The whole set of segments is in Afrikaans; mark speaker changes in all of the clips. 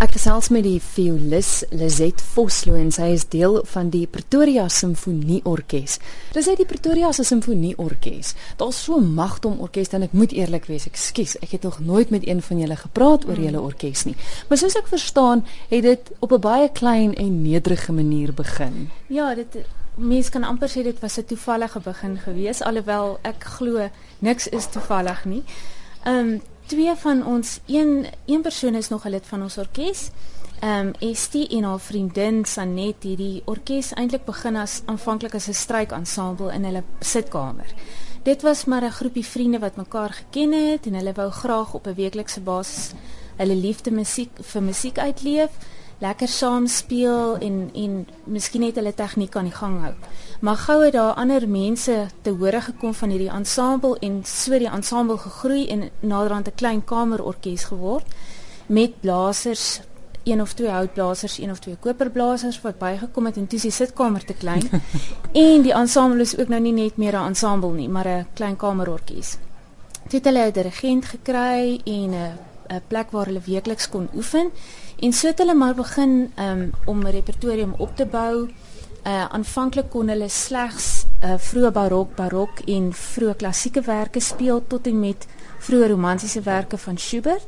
Speaker 1: Ek gesels met die violis Lizet Vosloo en sy is deel van die Pretoria Simfonie Orkees. Dis uit die Pretoria Simfonie Orkees. Daar's so 'n magdom orkes en ek moet eerlik wees, ekskuus, ek het nog nooit met een van julle gepraat oor julle orkes nie. Maar soos ek verstaan, het dit op 'n baie klein en nederige manier begin.
Speaker 2: Ja, dit mense kan amper sê dit was 'n toevallige begin gewees alhoewel ek glo niks is toevallig nie. Ehm um, twee van ons een een persoon is nog 'n lid van ons orkes. Ehm um, Estie en haar vriendin Sanet het die orkes eintlik begin as aanvanklik as 'n strykensemble in hulle sitkamer. Dit was maar 'n groepie vriende wat mekaar geken het en hulle wou graag op 'n weeklikse basis hulle liefde musiek vir musiek uitleef lekker saam speel en en miskien net hulle tegniek aan die gang hou. Maar gou het daar ander mense te hore gekom van hierdie ensemble en so die ensemble gegroei en naderhand 'n klein kamerorkes geword met blasers een of twee houtblasers, een of twee koperblasers wat bygekom het en toe die sitkamer te klein. en die ensemble is ook nou nie net meer 'n ensemble nie, maar 'n klein kamerorkes. Toe het hulle 'n dirigent gekry en 'n 'n plek waar hulle weekliks kon oefen en so het hulle maar begin um, om 'n repertorium op te bou. Uh aanvanklik kon hulle slegs uh vroeë barok, barok en vroeë klassieke werke speel tot en met vroeë romantiese werke van Schubert.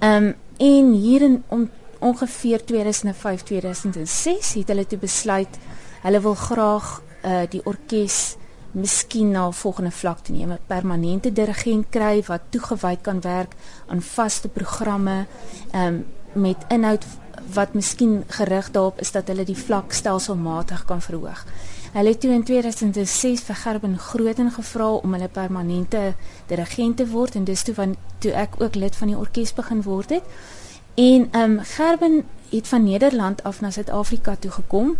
Speaker 2: Um en hier in om, ongeveer 2005-2006 het hulle toe besluit hulle wil graag uh die orkes miskien na 'n volgende vlak te neem, 'n permanente dirigent kry wat toegewy kan werk aan vaste programme, um, met inhoud wat miskien gerig daarop is dat hulle die vlak stelselmatig kan verhoog. Hulle het toe in 2006 vir Gerben Grooten gevra om hulle permanente dirigent te word en dis toe van toe ek ook lid van die orkes begin word het. En ehm um, Gerben het van Nederland af na Suid-Afrika toe gekom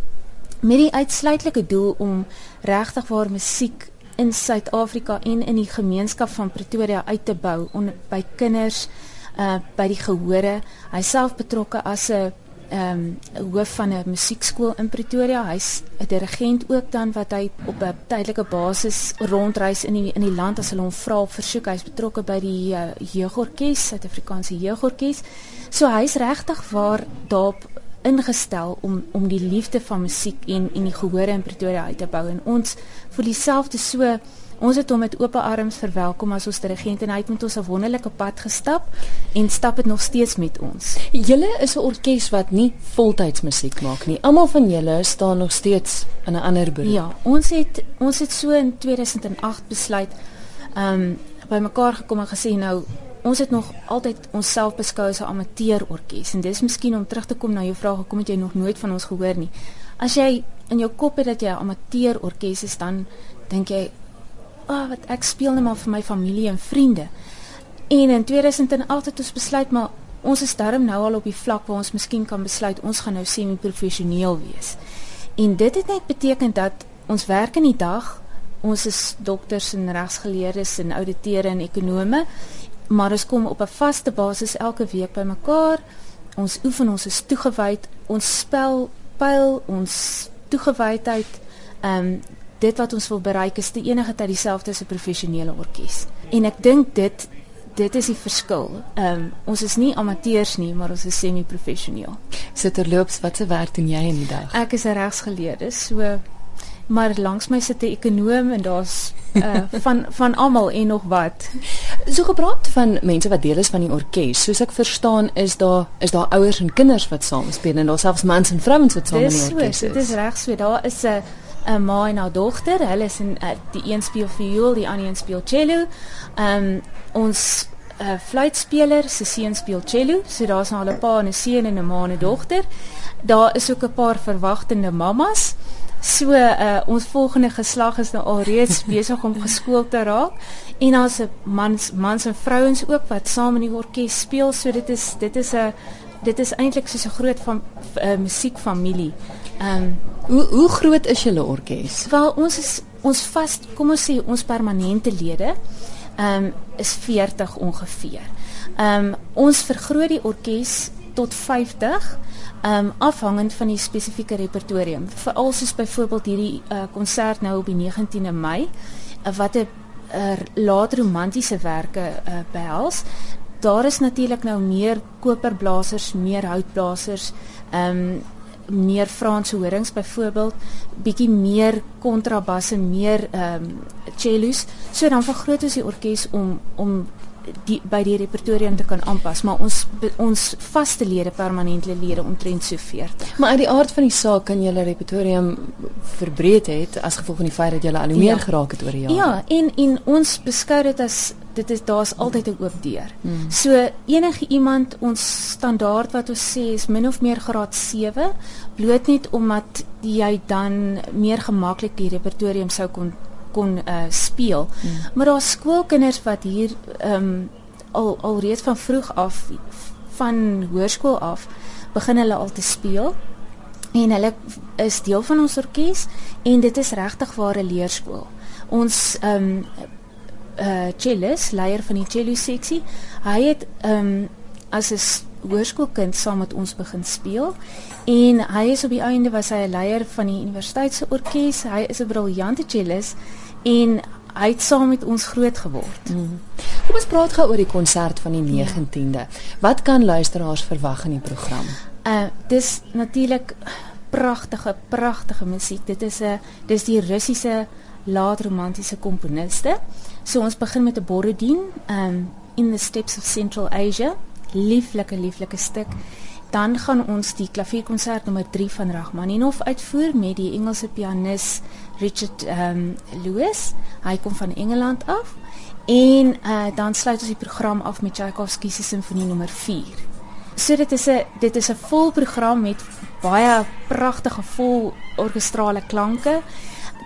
Speaker 2: met die uitsluitlike doel om regtig waar musiek in Suid-Afrika en in die gemeenskap van Pretoria uit te bou onder by kinders uh by die gehore. Hy self betrokke as 'n ehm um, hoof van 'n musiekskool in Pretoria. Hy's 'n dirigent ook dan wat hy op 'n tydelike basis rondreis in die in die land as hulle hom vra op versoek. Hy's betrokke by die uh, jeugorkes, Suid-Afrikaanse jeugorkes. So hy's regtig waar daarop ingestel om om die liefde van musiek en en die gehore in Pretoria uit te bou en ons vir dieselfde so ons het hom met oop arms verwelkom as ons dirigent en hy het met ons 'n wonderlike pad gestap en stap dit nog steeds met ons.
Speaker 1: Julle is 'n orkes wat nie voltyds musiek maak nie. Almal van julle staan nog steeds in 'n ander beroep.
Speaker 2: Ja, ons het ons het so in 2008 besluit ehm um, by mekaar gekom en gesê nou ons het nog altyd onsself beskou as 'n amateur orkes en dis miskien om terug te kom na jou vraag hoekom het jy nog nooit van ons gehoor nie. As jy in jou kop het dat jy 'n amateur orkes is dan dink jy, "Ag, oh, wat ek speel net maar vir my familie en vriende." En in 2008 het ons besluit maar ons is darm nou al op die vlak waar ons miskien kan besluit ons gaan nou semi-professioneel wees. En dit het net beteken dat ons werk in die dag Ons is dokters en regsgeleerdes en ouditeure en ekonome maar ons kom op 'n vaste basis elke week bymekaar. Ons oefen, ons is toegewyd, ons spel pyl, ons toegewydheid. Ehm um, dit wat ons wil bereik is die enige tyd dieselfde as 'n professionele orkes. En ek dink dit dit is die verskil. Ehm um, ons is nie amateurs nie, maar ons is semi-professioneel.
Speaker 1: Sitterloops, wat se werk doen jy in die dag?
Speaker 2: Ek is 'n regsgeleerde, so maar langs my sit 'n ekonom en daar's uh, van van almal en nog wat.
Speaker 1: So gepraat van mense wat deel is van die orkes. Soos ek verstaan is daar is daar ouers en kinders wat saam speel en daar selfs mans en vrouens wat saam in die orkes
Speaker 2: is. Dit is reg so. Daar is 'n 'n ma en haar dogter. Hulle is in uh, die een speel viool, die ander een speel cello. Ehm um, ons uh, fluitspeler, se seun speel cello. So daar's nou al 'n pa en 'n seun en 'n ma en 'n dogter. Daar is ook 'n paar verwagtende mammas. So uh ons volgende geslag is nou alreeds besig om geskoold te raak en daar's 'n mans mans en vrouens ook wat saam in die orkes speel. So dit is dit is 'n dit is eintlik soos 'n groot van uh, musiekfamilie.
Speaker 1: Ehm um, hoe hoe groot is julle orkes?
Speaker 2: Wel ons is ons vas kom ons sê ons permanente lede ehm um, is 40 ongeveer. Ehm um, ons vergroot die orkes tot 50 um afhangend van die spesifieke repertorium. Veral soos byvoorbeeld hierdie uh konsert nou op die 19de Mei uh, wat 'n uh, laat romantiese werke uh, behels. daar is natuurlik nou meer koperblasers, meer houtblasers, ehm um, meer Franse horings byvoorbeeld, bietjie meer kontrabasse, meer ehm um, cellos. So dan vergroot ons die orkes om om die by die repertorium te kan aanpas, maar ons ons vaste lede permanente lede omtrent so 40.
Speaker 1: Maar uit die aard van die saak kan julle repertorium verbreed het as gevolg van die feit dat julle al hoe meer ja. geraak het oor die jare.
Speaker 2: Ja, en en ons beskou dit as dit is daar's altyd 'n oop deur. Hmm. So enige iemand ons standaard wat ons sê is min of meer graad 7, bloot net omdat jy dan meer gemaklik die repertorium sou kon kon uh, speel. Hmm. Maar daar's skoolkinders wat hier ehm um, al al reeds van vroeg af van hoërskool af begin hulle al te speel en hulle is deel van ons orkes en dit is regtig ware leerskool. Ons ehm um, uh cellist, leier van die cello seksie, hy het ehm um, as 'n hoërskoolkind saam met ons begin speel en hy is op die einde was hy 'n leier van die universiteit se orkes. Hy is 'n briljante cellist en hy het saam met ons groot geword. Mm.
Speaker 1: Kom ons praat gou oor die konsert van die 19de. Ja. Wat kan luisteraars verwag in die program?
Speaker 2: Uh dis natuurlik pragtige pragtige musiek. Dit is 'n dis die Russiese laat-romantiese komponiste. So ons begin met 'n Borodin, um in the steppes of Central Asia. Lieflike lieflike stuk. Dan gaan ons die klavierkonsert nommer 3 van Rachmaninov uitvoer met die Engelse pianis Richard um Lewis. Hy kom van Engeland af. En uh dan sluit ons die program af met Tchaikovsky se simfonie nommer 4. So dit is 'n dit is 'n vol program met baie pragtige vol orkestrale klanke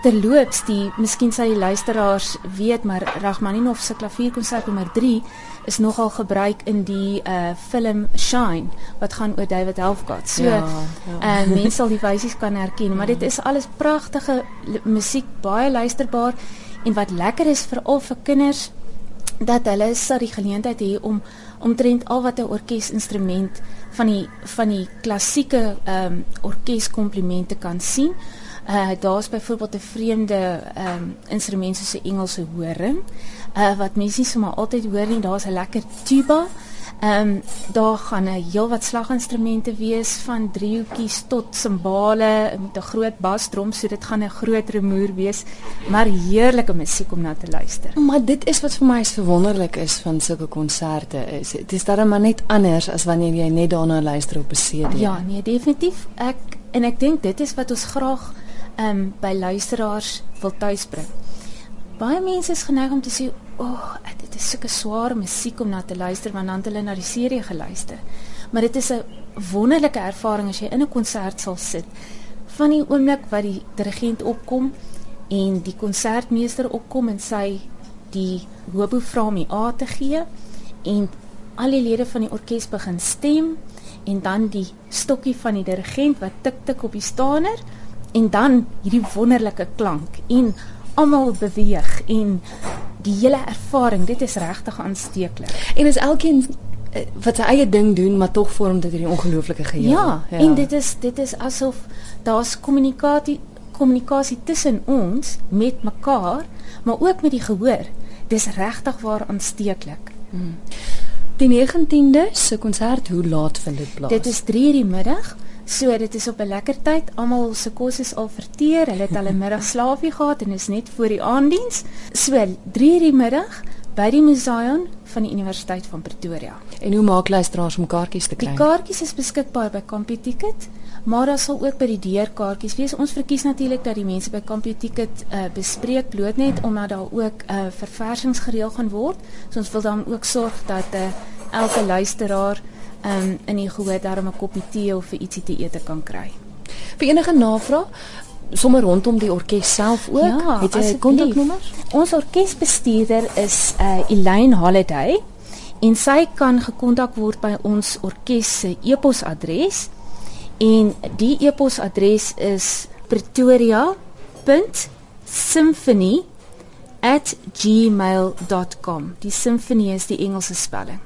Speaker 2: terloops die miskien sal die luisteraars weet maar Rachmaninov se klavierkonsert nommer 3 is nogal gebruik in die uh film Shine wat gaan oor David Helfgott. So ja, ja. uh mense sal die wysies kan herken, ja. maar dit is alles pragtige musiek, baie luisterbaar en wat lekker is veral vir kinders dat hulle sal die geleentheid hê om omtrent al wat 'n orkesinstrument van die van die klassieke ehm um, orkeskomplimente kan sien. Uh daar's byvoorbeeld 'n vreemde ehm um, instrument soos 'n Engelse horing. Uh wat mense nie sommer altyd hoor nie, daar's 'n lekker tuba. Ehm um, daar gaan 'n heel wat slaginstrumente wees van driehoekies tot simbale met 'n groot basdrom, so dit gaan 'n groot rumoer wees, maar heerlike musiek om na te luister.
Speaker 1: Maar dit is wat vir my so wonderlik is van sulke konserte is. Dit is dan maar net anders as wanneer jy net daarna luister op 'n CD.
Speaker 2: Ja, nee, definitief. Ek en ek dink dit is wat ons graag um, by luisteraars wil tuisbring. Baie mense is geneig om te sê, "O, oh, dit is sulke swaar musiek om na te luister want dan het hulle na die serie geluister." Maar dit is 'n wonderlike ervaring as jy in 'n konsert sal sit. Van die oomblik wat die dirigent opkom en die konsertmeester opkom en sy die hobo vra om die A te gee en al die lede van die orkes begin stem en dan die stokkie van die dirigent wat tik tik op die staner en dan hierdie wonderlike klank en almal beweeg en die hele ervaring dit is regtig aansteeklik.
Speaker 1: En is elkeen eh, wat sy eie ding doen maar tog vorm dit hierdie ongelooflike geheel.
Speaker 2: Ja, ja. en dit is dit is asof daar's kommunikasie kommunikasie tussen ons met mekaar maar ook met die gehoor. Dis regtig waar aansteeklik. Hmm.
Speaker 1: die 19de se konsert hoe laat vind dit plaas?
Speaker 2: Dit is 3:00 die middag So dit is op 'n lekker tyd. Almal se kos is al verteer. Hulle het al 'n middagslaapie gehad en is net voor die aanddiens. So 3:00 die middag by die Museum van die Universiteit van Pretoria.
Speaker 1: En hoe maak luisteraars om kaartjies te kry?
Speaker 2: Die kaartjies is beskikbaar by CompuTicket, maar daar sal ook by die deur kaartjies wees. Ons verkies natuurlik dat die mense by CompuTicket uh, bespreek bloot net omdat daar ook 'n uh, verversings gereël gaan word. So ons wil dan ook sorg dat uh, elke luisteraar um, in die gehoor daarom 'n koppie tee of vir ietsie te eet kan kry.
Speaker 1: Vir enige navraag sommer rondom die orkes self ook. Ja, het jy 'n kontaknommer?
Speaker 2: Ons orkesbestuurder is uh Elaine Holiday en sy kan gekontak word by ons orkes se e-posadres en die e-posadres is pretoria.symphony@gmail.com. Die symfonie is die Engelse spelling.